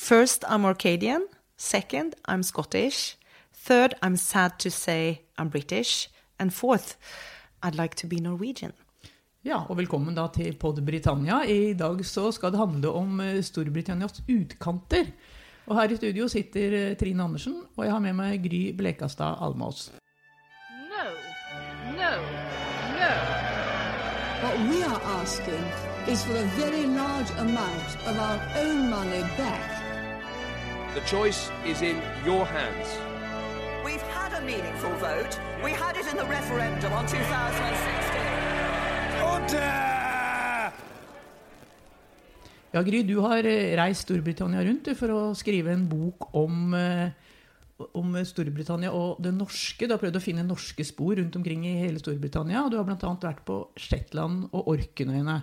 First, I'm Arcadian. Second, I'm Scottish. Third, I'm sad to say I'm British. And fourth, I'd like to be Norwegian. Ja, og velkommen da til Pod Britannia. I dag så skal det handle om eh, Storbritannias utkanter. Og her i studio sitter eh, Trine Andersen, og jeg har med meg Gry Blekastad Almås. No, no, no. What we are asking is for a very large amount of our own money back. The choice is in your hands. We've had a meaningful vote. We had it in the referendum on 2016. Ja, Gry, du har eh, reist Storbritannia rundt du, for å skrive en bok om, eh, om Storbritannia og det norske. Du har prøvd å finne norske spor rundt omkring i hele Storbritannia. Og du har bl.a. vært på Shetland og Orknøyene.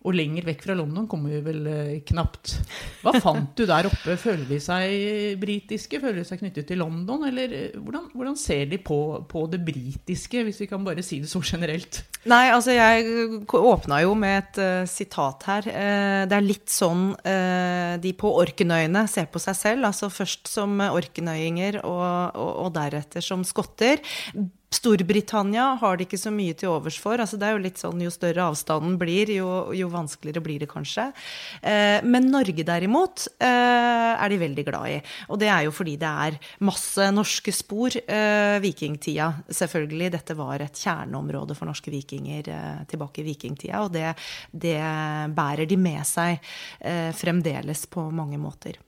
Og lenger vekk fra London kommer vi vel eh, knapt. Hva fant du der oppe? Føler de seg britiske? Føler de seg knyttet til London? Eller eh, hvordan, hvordan ser de på, på det britiske, hvis vi kan bare si det så generelt? Nei, altså jeg åpna jo med et uh, sitat her. Uh, det er litt sånn uh, de på Orkenøyene ser på seg selv. Altså først som orkenøyinger og, og, og deretter som skotter. Storbritannia har det ikke så mye til overs for. Altså, det er jo litt sånn, Jo større avstanden blir, jo, jo vanskeligere blir det kanskje. Eh, men Norge derimot eh, er de veldig glad i. Og det er jo fordi det er masse norske spor. Eh, vikingtida, selvfølgelig. Dette var et kjerneområde for norske vikinger eh, tilbake i vikingtida. Og det, det bærer de med seg eh, fremdeles på mange måter.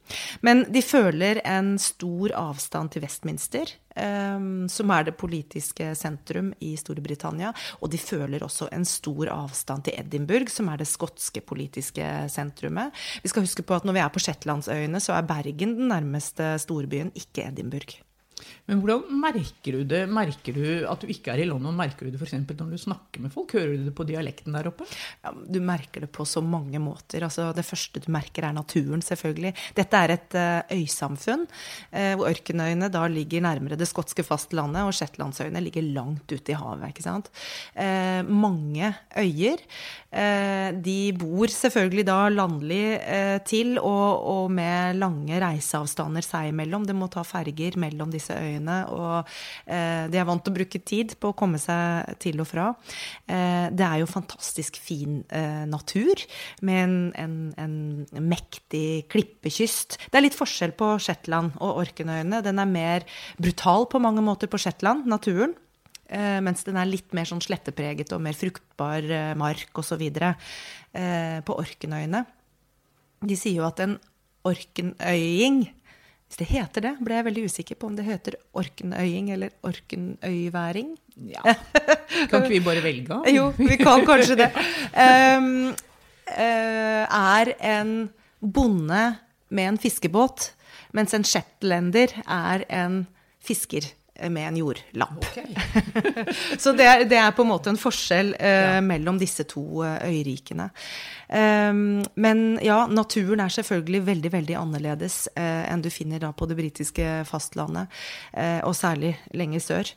Men de føler en stor avstand til Westminster. Um, som er det politiske sentrum i Storbritannia. Og de føler også en stor avstand til Edinburgh, som er det skotske politiske sentrumet. Vi skal huske på at når vi er på Shetlandsøyene, så er Bergen den nærmeste storbyen, ikke Edinburgh. Men hvordan merker du det? Merker du at du ikke er i London? Merker du det f.eks. når du snakker med folk? Hører du det på dialekten der oppe? Ja, du merker det på så mange måter. Altså, det første du merker, er naturen, selvfølgelig. Dette er et uh, øysamfunn, uh, hvor Ørkenøyene da ligger nærmere det skotske fastlandet, og Shetlandsøyene ligger langt ute i havet. ikke sant? Uh, mange øyer. de bor selvfølgelig da landlig til, og, og med lange reiseavstander seg imellom. Det må ta ferger mellom disse øyene, og eh, de er vant til å bruke tid på å komme seg til og fra. Eh, det er jo fantastisk fin eh, natur med en, en, en, mektig klippekyst. Det er litt forskjell på Shetland og Orkenøyene. Den er mer brutal på mange måter på Shetland, naturen. Mens den er litt mer sånn slettepreget og mer fruktbar mark osv. På Orkenøyene. De sier jo at en orkenøying hvis det heter det, ble jeg veldig usikker på om det heter orkenøying eller orkenøyværing. Ja. Kan ikke vi bare velge? jo, vi kan kanskje det. Um, uh, er en bonde med en fiskebåt, mens en shetlender er en fisker med en jordlapp. Okay. så det det er, på en måte en forskjell uh, ja. mellom disse to uh, øyrikene. Um, men ja, naturen er selvfølgelig veldig veldig annerledes uh, enn du finner da på det britiske fastlandet, og særlig lenger sør.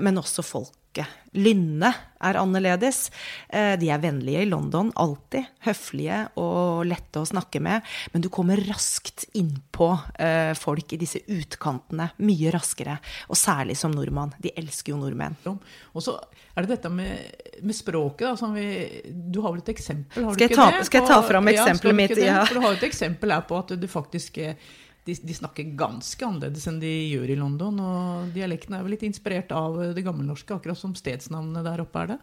men også folk norske. Lynne er annerledes. Eh, de er vennlige i London, alltid. Høflige og lette å snakke med. Men du kommer raskt innpå eh, folk i disse utkantene. Mye raskere. Og særlig som nordmann. De elsker jo nordmenn. Og så er det dette med, med språket. Da, vi, du har vel et eksempel? Har skal, jeg ta, skal jeg ta fram eksempelet ja, mitt? Ja. For du har jo et eksempel her på at du faktisk de, de, snakker ganske annerledes enn de gjør i London. Og dialekten er vel litt inspirert av det gammelnorske, akkurat som stedsnavnene der oppe er det?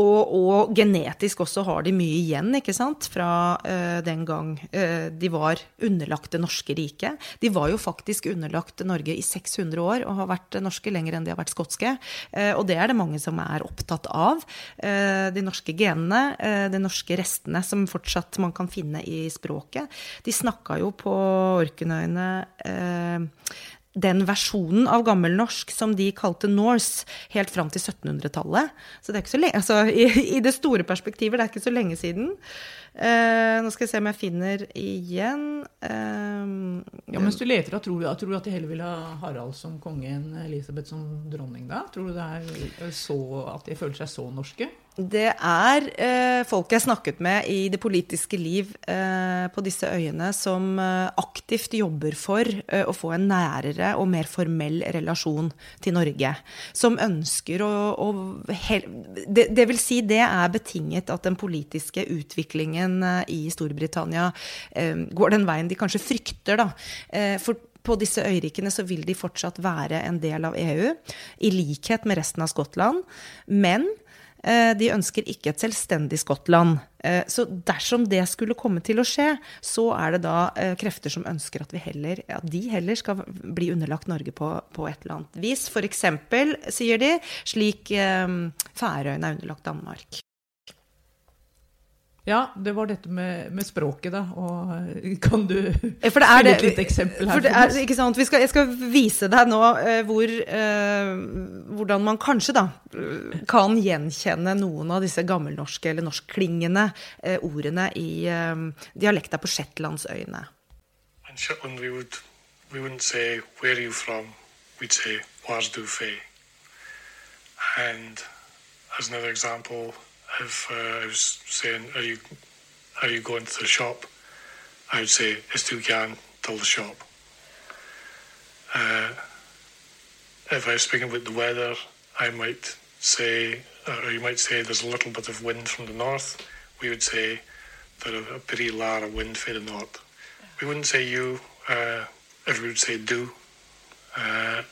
Og, og, genetisk også har de mye igjen, ikke sant, fra uh, den gang uh, de var underlagt det norske riket. De var jo faktisk underlagt Norge i 600 år og har vært norske lenger enn de har vært skotske. Uh, og det er det mange som er opptatt av. de norske genene, de norske restene som fortsatt man kan finne i språket. De snakka jo på Orknøyene den versjonen av gammelnorsk som de kalte Norse, helt fram til 1700-tallet. Så det er ikke så lenge, altså, i, i, det store perspektivet, det er ikke så lenge siden. Uh, nå skal jeg se om jeg finner igjen uh, Ja, Mens du leter, tror du, tror du at de heller vil ha Harald som konge enn Elisabeth som dronning, da? Tror du det er så, at de føler seg så norske? Det er eh, folk jeg snakket med i det politiske liv eh, på disse øyene som eh, aktivt jobber for eh, å få en nærere og mer formell relasjon til Norge. Som ønsker å, å det, det vil si, det er betinget at den politiske utviklingen eh, i Storbritannia eh, går den veien de kanskje frykter, da. For på disse øyrikene så vil de fortsatt være en del av EU, i likhet med resten av Skottland. Men de ønsker ikke et selvstendig Skottland. Eh, Så dersom det skulle komme til å skje, så er det da eh, krefter som ønsker at, heller, at de heller skal bli underlagt Norge på, på et eller annet vis. Eksempel, sier de, slik eh, Færøyene er underlagt Danmark. Ja, det var dette med, med språket, da. Og eh, kan du Eh, For det er det, et lite eksempel her for det er, ikke sant? Vi skal, jeg skal vise deg nå eh, hvor, eh, hvordan man kanskje da kan gjenkjenne noen av disse gammelnorske eller norskklingende eh, ordene i eh, dialekta på Shetlandsøyene. In Shetland, we would we wouldn't say where are you from. We'd say where's du fe. And as another example, if uh, I was saying are you are you going to the shop, I would say is du gan till the shop. Uh, if I was speaking about the weather, I might say, or you might say, there's a little bit of wind from the north. We would say there's a pretty lot of wind from the north. We wouldn't say you, uh, everyone would say do, uh,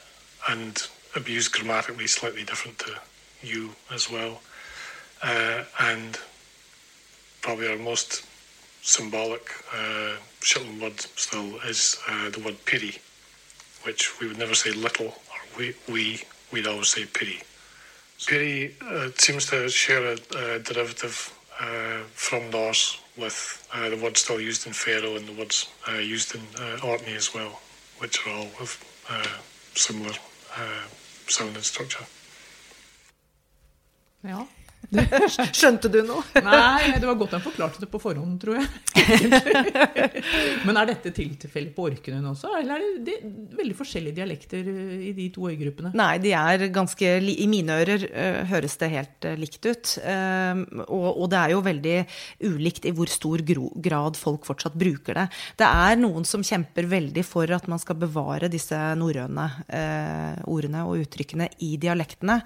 and abuse grammatically slightly different to you as well. Uh, and probably our most symbolic uh, Shetland word still is uh, the word pity, which we would never say little or we, we we'd always say pity. Pity uh, seems to share a, a derivative uh, from Norse with uh, the word still used in Faroe and the words used in Orkney as well, which are all of similar sound and structure. Ja. Skjønte du noe? Nei, det var godt han forklarte det på forhånd, tror jeg. Men er dette tilfellet på Orknøyen også, eller er det, det veldig forskjellige dialekter eh, i de to øygruppene? Nei, de er ganske I mine ører eh, høres det helt eh, likt ut. Um, og, og det er jo veldig ulikt i hvor stor grad folk fortsatt bruker det. Det er noen som kjemper veldig for at man skal bevare disse norrøne ordene og uttrykkene i dialektene.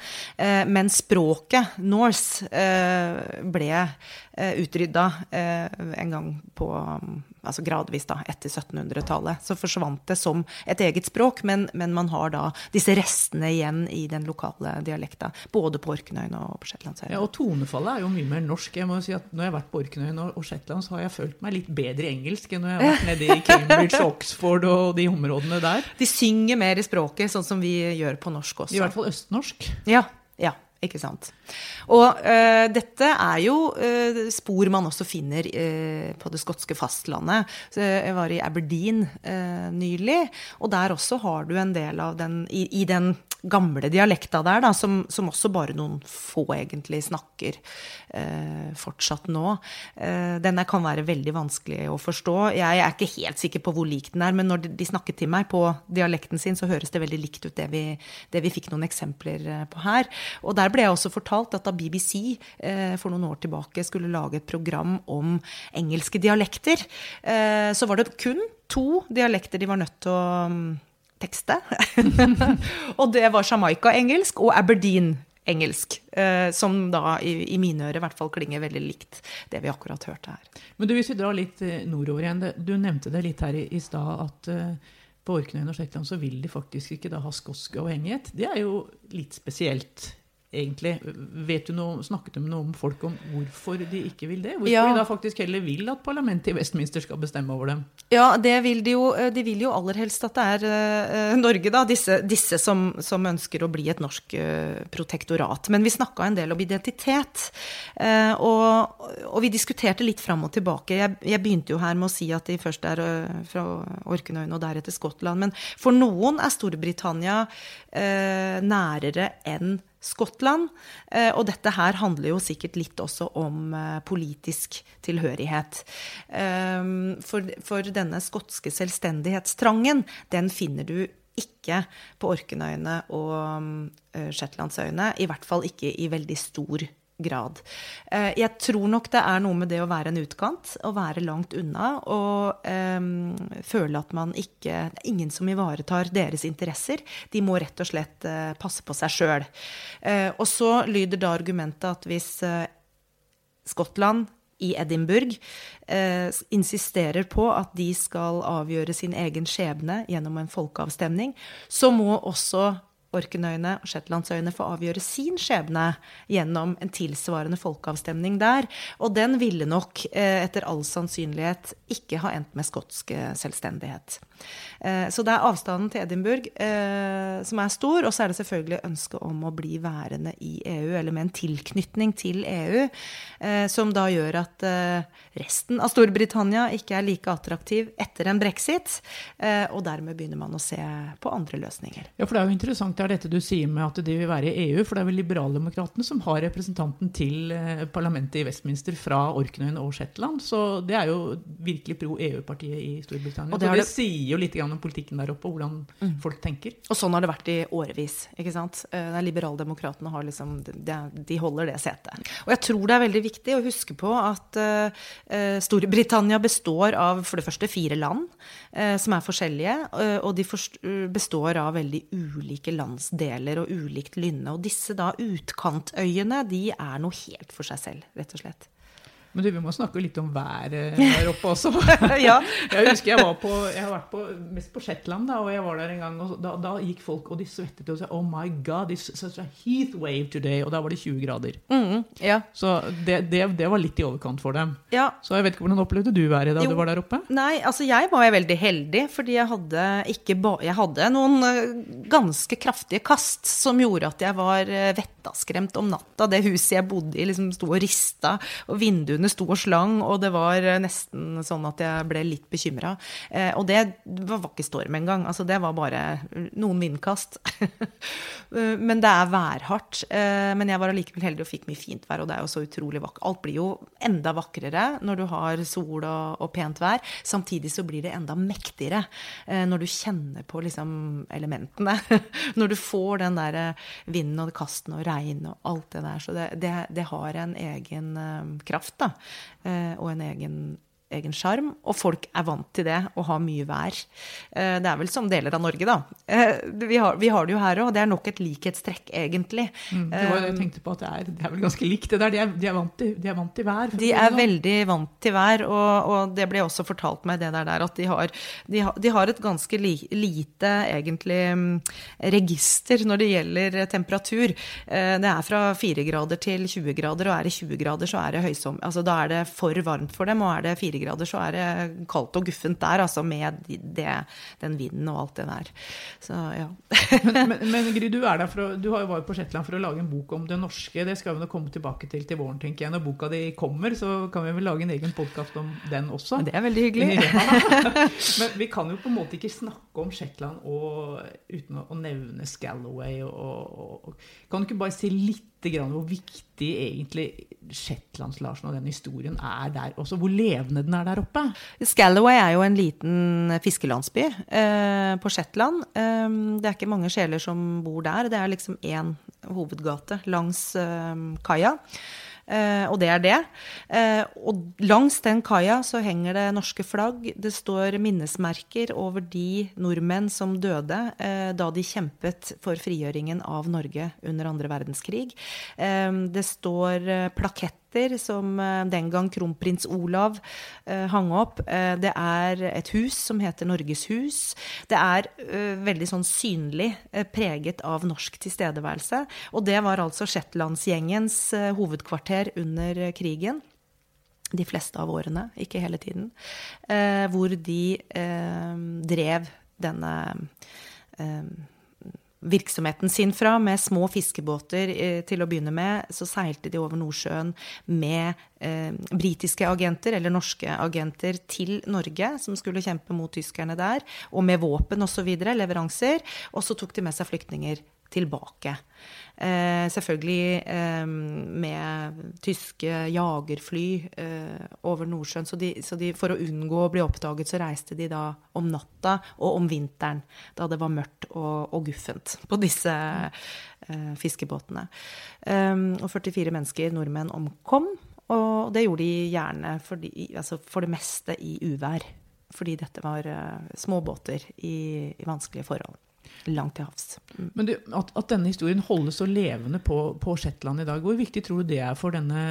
Men språket, Norse, eh, ble eh, utrydda eh, en gang på um, Altså gradvis, da, etter 1700-tallet. Så forsvant det som et eget språk, men, men man har da disse restene igjen i den lokale dialekta. Både på Orknøyene og på Shetlandsøyene. Ja, og tonefallet er jo mye mer norsk. Jeg må si at Når jeg har vært på Orknøyen og, og Shetland, så har jeg følt meg litt bedre i engelsk enn når jeg har vært nede i Cambridge, Oxford og de områdene der. De synger mer i språket, sånn som vi gjør på norsk også. I hvert fall østnorsk. Ja, ja, ikke sant. Og uh, dette er jo uh, spor man også finner uh, på det skotske fastlandet. Så jeg var i Aberdeen nylig, og der også har du en del av den i, i den gamle dialekta der, da, som, som også bare noen få egentlig snakker eh, fortsatt nå. Eh, den kan være veldig vanskelig å forstå. Jeg er ikke helt sikker på hvor lik den er, men når de, de snakket til meg på dialekten sin, så høres det veldig likt ut det vi, det vi fikk noen eksempler eh, på her. Og der ble jeg også fortalt at da BBC eh, for noen år tilbake skulle lage et program om engelske dialekter, eh, så var det kun to dialekter de var nødt til å mm, tekste. og det var Jamaica-engelsk og Aberdeen-engelsk. Eh, som da i, i mine ører i hvert fall klinger veldig likt det vi akkurat hørte her. Men du, hvis vi drar litt eh, nordover igjen, du nevnte det litt her i, i stad at eh, på Orknøyen og Shetland så vil de faktisk ikke da ha skotsk avhengighet. Det er jo litt spesielt, egentlig. Vet du noe, Snakket du med noen folk om hvorfor de ikke vil det? Hvorfor Ja. de da faktisk heller vil at parlamentet i Westminster skal bestemme over dem? Ja, det vil de jo. De vil jo aller helst at det er uh, Norge, da. Disse, disse som, som ønsker å bli et norsk uh, protektorat. Men vi snakka en del om identitet. Uh, og, og vi diskuterte litt fram og tilbake. Jeg, jeg begynte jo her med å si at de først er eh, fra Orknøyene og deretter Skottland. Men for noen er Storbritannia eh, nærere enn Skottland. Eh, og dette her handler jo sikkert litt også om eh, politisk tilhørighet. Eh, for, for denne skotske selvstendighetstrangen, den finner du ikke på Orknøyene og eh, Shetlandsøyene. I hvert fall ikke i veldig stor grad. Eh, Jeg tror nok det er noe med det å være en utkant, å være langt unna og um, føle at man ikke Det er ingen som ivaretar deres interesser. De må rett og slett eh, passe på seg sjøl. Eh, og så lyder da argumentet at hvis Skottland i Edinburgh eh, insisterer på at de skal avgjøre sin egen skjebne gjennom en folkeavstemning, så må også Orknøyene og Shetlandsøyene få avgjøre sin skjebne gjennom en tilsvarende folkeavstemning der. Og den ville nok eh, etter all sannsynlighet ikke ha endt med skotsk eh, selvstendighet. Eh, så det er avstanden til Edinburgh eh, som er stor, og så er det selvfølgelig ønsket om å bli værende i EU, eller med en tilknytning til EU, eh, som da gjør at resten av Storbritannia ikke er like attraktiv etter en brexit, og dermed begynner man å se på andre løsninger. Ja, for Det er jo interessant det er dette du sier med at de vil være i EU. For det er vel liberaldemokratene som har representanten til parlamentet i Westminster fra Orknøyene og Shetland. Så det er jo virkelig pro EU-partiet i Storbritannia. Og det det, har det det- sier jo litt om politikken der oppe, og hvordan folk tenker. Og sånn har det vært i årevis. ikke sant? Eh, Liberaldemokratene har liksom, de, de holder det setet. Og jeg tror det er veldig viktig å huske på at eh, Storbritannia består av for det første fire land uh, som er forskjellige, uh, og de består av veldig ulike landsdeler og ulikt lynne. Og disse da utkantøyene, de er noe helt for seg selv, rett og slett. Men du, vi må snakke litt om været der oppe også. Ja. Jeg husker jeg var på, jeg har vært på, mest på Shetland, da, og jeg var der en gang, og da, da gikk folk, og de svettet og sa Oh my God, it's such a heat wave today. Og da var det 20 grader. Mm, ja. Så det, det, det var litt i overkant for dem. ja. Så jeg vet ikke hvordan opplevde du været da Jo. du var der oppe? Nei, altså jeg var veldig heldig, fordi jeg hadde, ikke jeg hadde noen eh, ganske kraftige kast som gjorde at jeg var eh, vettaskremt om natta. Det huset jeg bodde i liksom sto og rista, og vinduene sto og slang, og det var eh, nesten sånn at jeg ble litt bekymra. Eh, og det var ikke storm engang, altså det var bare noen vindkast. Eh, men det er værhardt. Men jeg var allikevel heldig og fikk mye fint vær, og det er jo så utrolig vakkert. Alt blir jo enda vakrere når du har sol og, og pent vær. Samtidig så blir det enda mektigere når du kjenner på liksom elementene. når du får den der vinden og kasten og regn og alt det der. Så det, det, det har en egen eh, kraft, da. Eh, og en egen egen sjarm, og folk er vant til det og har mye vær. Eh, Det er vel som deler av Norge, da. Eh, Vi har, vi har det jo her òg, og det er nok et likhetstrekk, egentlig. Mm, det var det jeg tenkte på at det er, det er vel ganske likt det der. De er, de er, vant, til, de er vant til vær. De er sånn. veldig vant til vær, og, og det ble også fortalt meg det der, der at de har, de har, de har et ganske li, lite egentlig mm, register når det gjelder temperatur. Eh, Det er fra 4 grader til 20 grader, og er det 20 grader, så er det høysom... Altså da er det for varmt for dem, og er det 4 grader, så er det kaldt og guffent der, altså med det, den vinden og alt det der. Så ja. men, men, Gry, du er der for å, du har jo vært på Shetland for å lage en bok om det norske. Det skal vi nå komme tilbake til til våren, tenker jeg. Når boka di kommer, så kan vi vel lage en egen podkast om den også. Det er veldig hyggelig. Men vi kan jo på en måte ikke snakke om Shetland og, uten å nevne Scalloway. Og, og, og, kan du ikke bare si litt grann hvor viktig egentlig Shetlands-Larsen og den historien er der? Også hvor levende den er der oppe? Scalloway er jo en liten fiskelandsby eh, på Shetland. Eh, det er ikke mange sjeler som bor der. Det er liksom én hovedgate langs eh, kaia. Eh, og det er det. Eh, og langs den kaia så henger det norske flagg. Det står minnesmerker over de nordmenn som døde eh, da de kjempet for frigjøringen av Norge under andre verdenskrig. Det står eh, plaketter som eh, den gang kronprins Olav eh, hang opp. Eh, det er et hus som heter Norges hus. Det er veldig sånn synlig preget av norsk tilstedeværelse. Og det var altså Shetlandsgjengens hovedkvarter under krigen. De fleste av årene, ikke hele tiden. Hvor de drev denne eh, virksomheten sin fra, med små fiskebåter eh, til å begynne med. Så seilte de over Nordsjøen med eh, britiske agenter, eller norske agenter, til Norge, som skulle kjempe mot tyskerne der, og med våpen osv., leveranser. Og så tok de med seg flyktninger tilbake. Eh, selvfølgelig eh, med tyske jagerfly eh, over Nordsjøen. Så, de, så de, for å unngå å bli oppdaget, så reiste de da om natta og om vinteren, da det var mørkt og, og guffent på disse eh, fiskebåtene. Eh, og 44 mennesker, nordmenn, omkom. Og det gjorde de gjerne for, de, altså for det meste i uvær. Fordi dette var eh, små båter i, i vanskelige forhold. Langt til havs. Mm. Men du, at, at, denne historien holdes så levende på, på, Shetland i dag, hvor viktig tror du det er for denne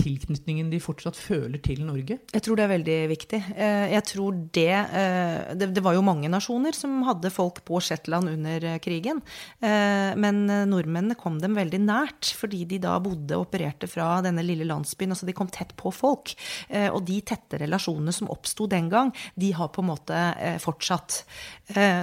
tilknytningen de fortsatt føler til Norge? Jeg tror det er veldig viktig. Eh, jeg tror det eh, Det, det var jo mange nasjoner som hadde folk på Shetland under eh, krigen. Men nordmennene kom dem veldig nært, fordi de da bodde og opererte fra denne lille landsbyen. altså De kom tett på folk. Og de tette relasjonene som oppsto den gang, de har på en måte fortsatt.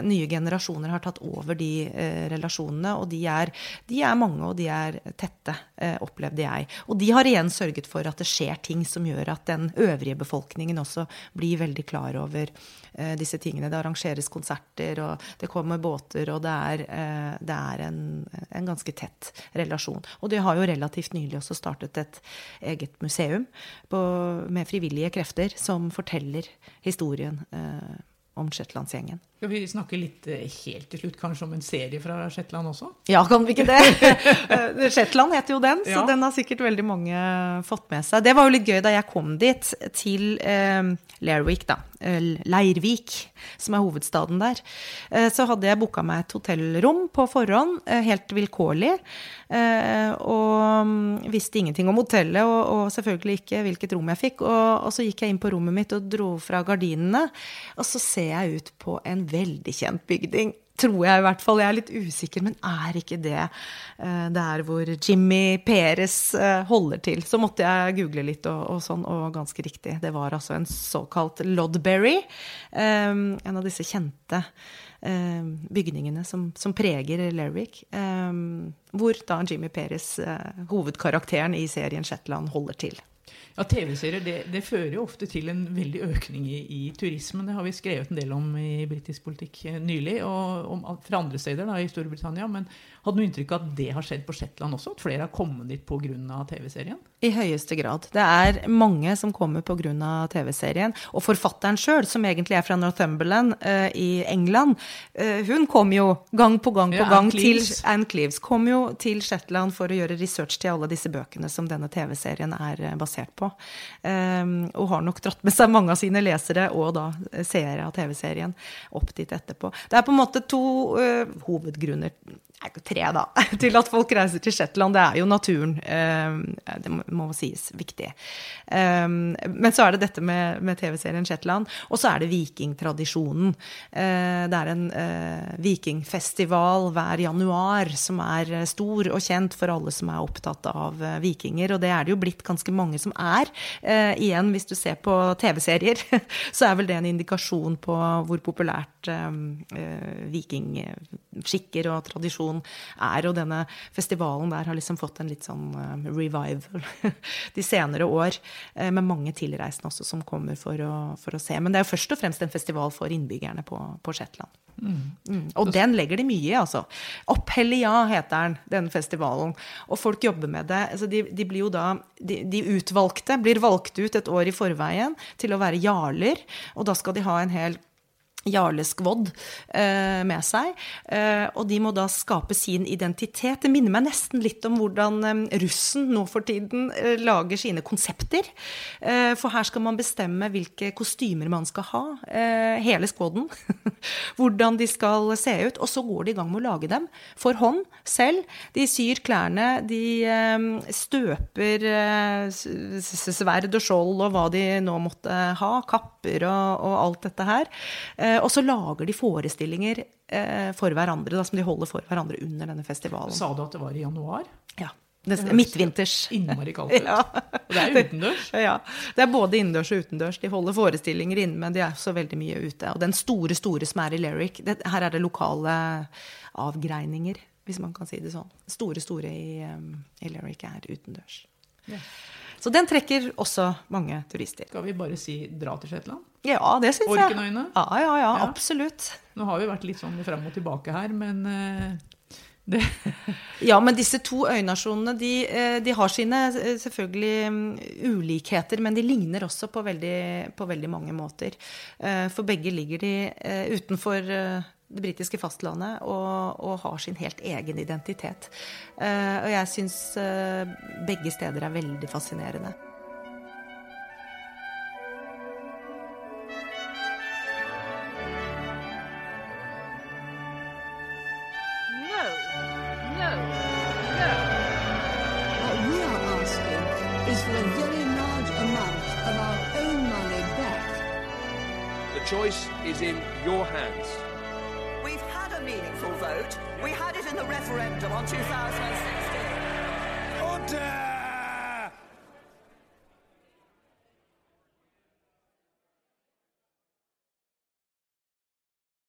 Nye generasjoner har tatt over de eh, relasjonene. Og de er, de er, mange, og de er tette, eh, opplevde jeg. Og de har igjen sørget for at det skjer ting som gjør at den øvrige befolkningen også blir veldig klar over eh, disse tingene. Det arrangeres konserter, og det kommer båter, og det er, det er en, en, ganske tett relasjon. Og de har jo relativt nylig også startet et eget museum på, med frivillige krefter som forteller historien eh, om Shetlandsgjengen. Skal vi snakke litt eh, helt til slutt kanskje om en serie fra Shetland også? Ja, kan vi ikke det? Eh, Shetland heter jo den, så ja. den har sikkert veldig mange fått med seg. Det var jo litt gøy da jeg kom dit, til eh, Lerwick, da. Eh, Leirvik, som er hovedstaden der. Eh, så hadde jeg booka meg et hotellrom på forhånd, eh, helt vilkårlig. Og mm, visste ingenting om hotellet, og, og, selvfølgelig ikke hvilket rom jeg fikk. Og, og så gikk jeg inn på rommet mitt og dro fra gardinene, og så ser jeg ut på en veldig kjent bygning. Tror jeg i hvert fall. Jeg er litt usikker, men er ikke det uh, der hvor Jimmy Peres uh, holder til? Så måtte jeg google litt, og, og, sånn, og ganske riktig. Det var altså en såkalt Lodberry. Um, en av disse kjente um, bygningene som, som, preger Lerwick. Um, hvor da Jimmy Peres, uh, hovedkarakteren i serien Shetland, holder til. Ja, TV-serier det, det, fører jo ofte til en veldig økning i, i, turismen. Det har vi skrevet en del om i britisk politikk eh, nylig, og om, fra andre steder da, i Storbritannia. Men hadde du inntrykk av at det har skjedd på Shetland også? At flere har kommet dit pga. TV-serien? I høyeste grad. Det er mange som kommer pga. TV-serien. Og forfatteren sjøl, som egentlig er fra Northumberland uh, i England, uh, hun kom jo gang på gang på ja, gang til Anne Cleves. Kom jo til Shetland for å gjøre research til alle disse bøkene som denne TV-serien er basert på. Um, og har nok dratt med seg mange av sine lesere og da seere av TV-serien opp dit etterpå. Det er på en måte to hovedgrunner tre, da, til at folk reiser til Shetland. Det er jo naturen. Eh, det må sies viktig. Eh, men så er det dette med, TV-serien Shetland. Og så er det vikingtradisjonen. Eh, det er en vikingfestival hver januar som er stor og kjent for alle som er opptatt av vikinger. Og det er det jo blitt ganske mange som er. Igjen, hvis du ser på TV-serier, så er vel det en indikasjon på hvor populært vikingskikker og tradisjon er. Og denne festivalen der har liksom fått en litt sånn eh, revival de senere år. Uh, med mange tilreisende også som kommer for å, for å, se. Men det er jo først og fremst en festival for innbyggerne på, på Shetland. Mm. Mm. Og den legger de mye i, altså. Opphellia heter den, denne festivalen. Og folk jobber med det. Altså de, de, blir jo da de, de, utvalgte blir valgt ut et år i forveien til å være jarler. Og da skal de ha en hel jarleskvodd eh, med seg. Eh, og de må da skape sin identitet. Det minner meg nesten litt om hvordan eh, russen nå for tiden eh, lager sine konsepter. Eh, for her skal man bestemme hvilke kostymer man skal ha. Eh, hele skvodden. hvordan de skal se ut. Og så går de i gang med å lage dem for hånd selv. De syr klærne, de støper sverd og skjold og hva de nå måtte ha. Kapper og, og alt dette her. Eh, og så lager de forestillinger eh, for hverandre, da, som de holder for hverandre under denne festivalen. Sa du at det var i januar? Ja. Det, midtvinters. Innmari kaldt ut. Ja. Og det er utendørs? Ja. Det er både innendørs og utendørs. De holder forestillinger inne, men de er så veldig mye ute. Og den store, store som er i Lyric det, Her er det lokale avgreininger, hvis man kan si det sånn. Store, store i, um, i Lyric er utendørs. Ja. Så den trekker også mange turister. Skal vi bare si dra til Shetland? Ja, det syns jeg. Orkenøyne? Ja, ja, ja, absolutt. Nå har vi vært litt sånn fram og tilbake her, men uh, Det, Ja, men disse to øynasjonene de, eh, de har sine eh, selvfølgelig mm, ulikheter, men de ligner også på veldig, på veldig mange måter. Eh, For begge ligger de eh, utenfor eh, det britiske fastlandet og, og har sin helt egen identitet. Eh, Og jeg syns eh, begge steder er veldig fascinerende. Your hands.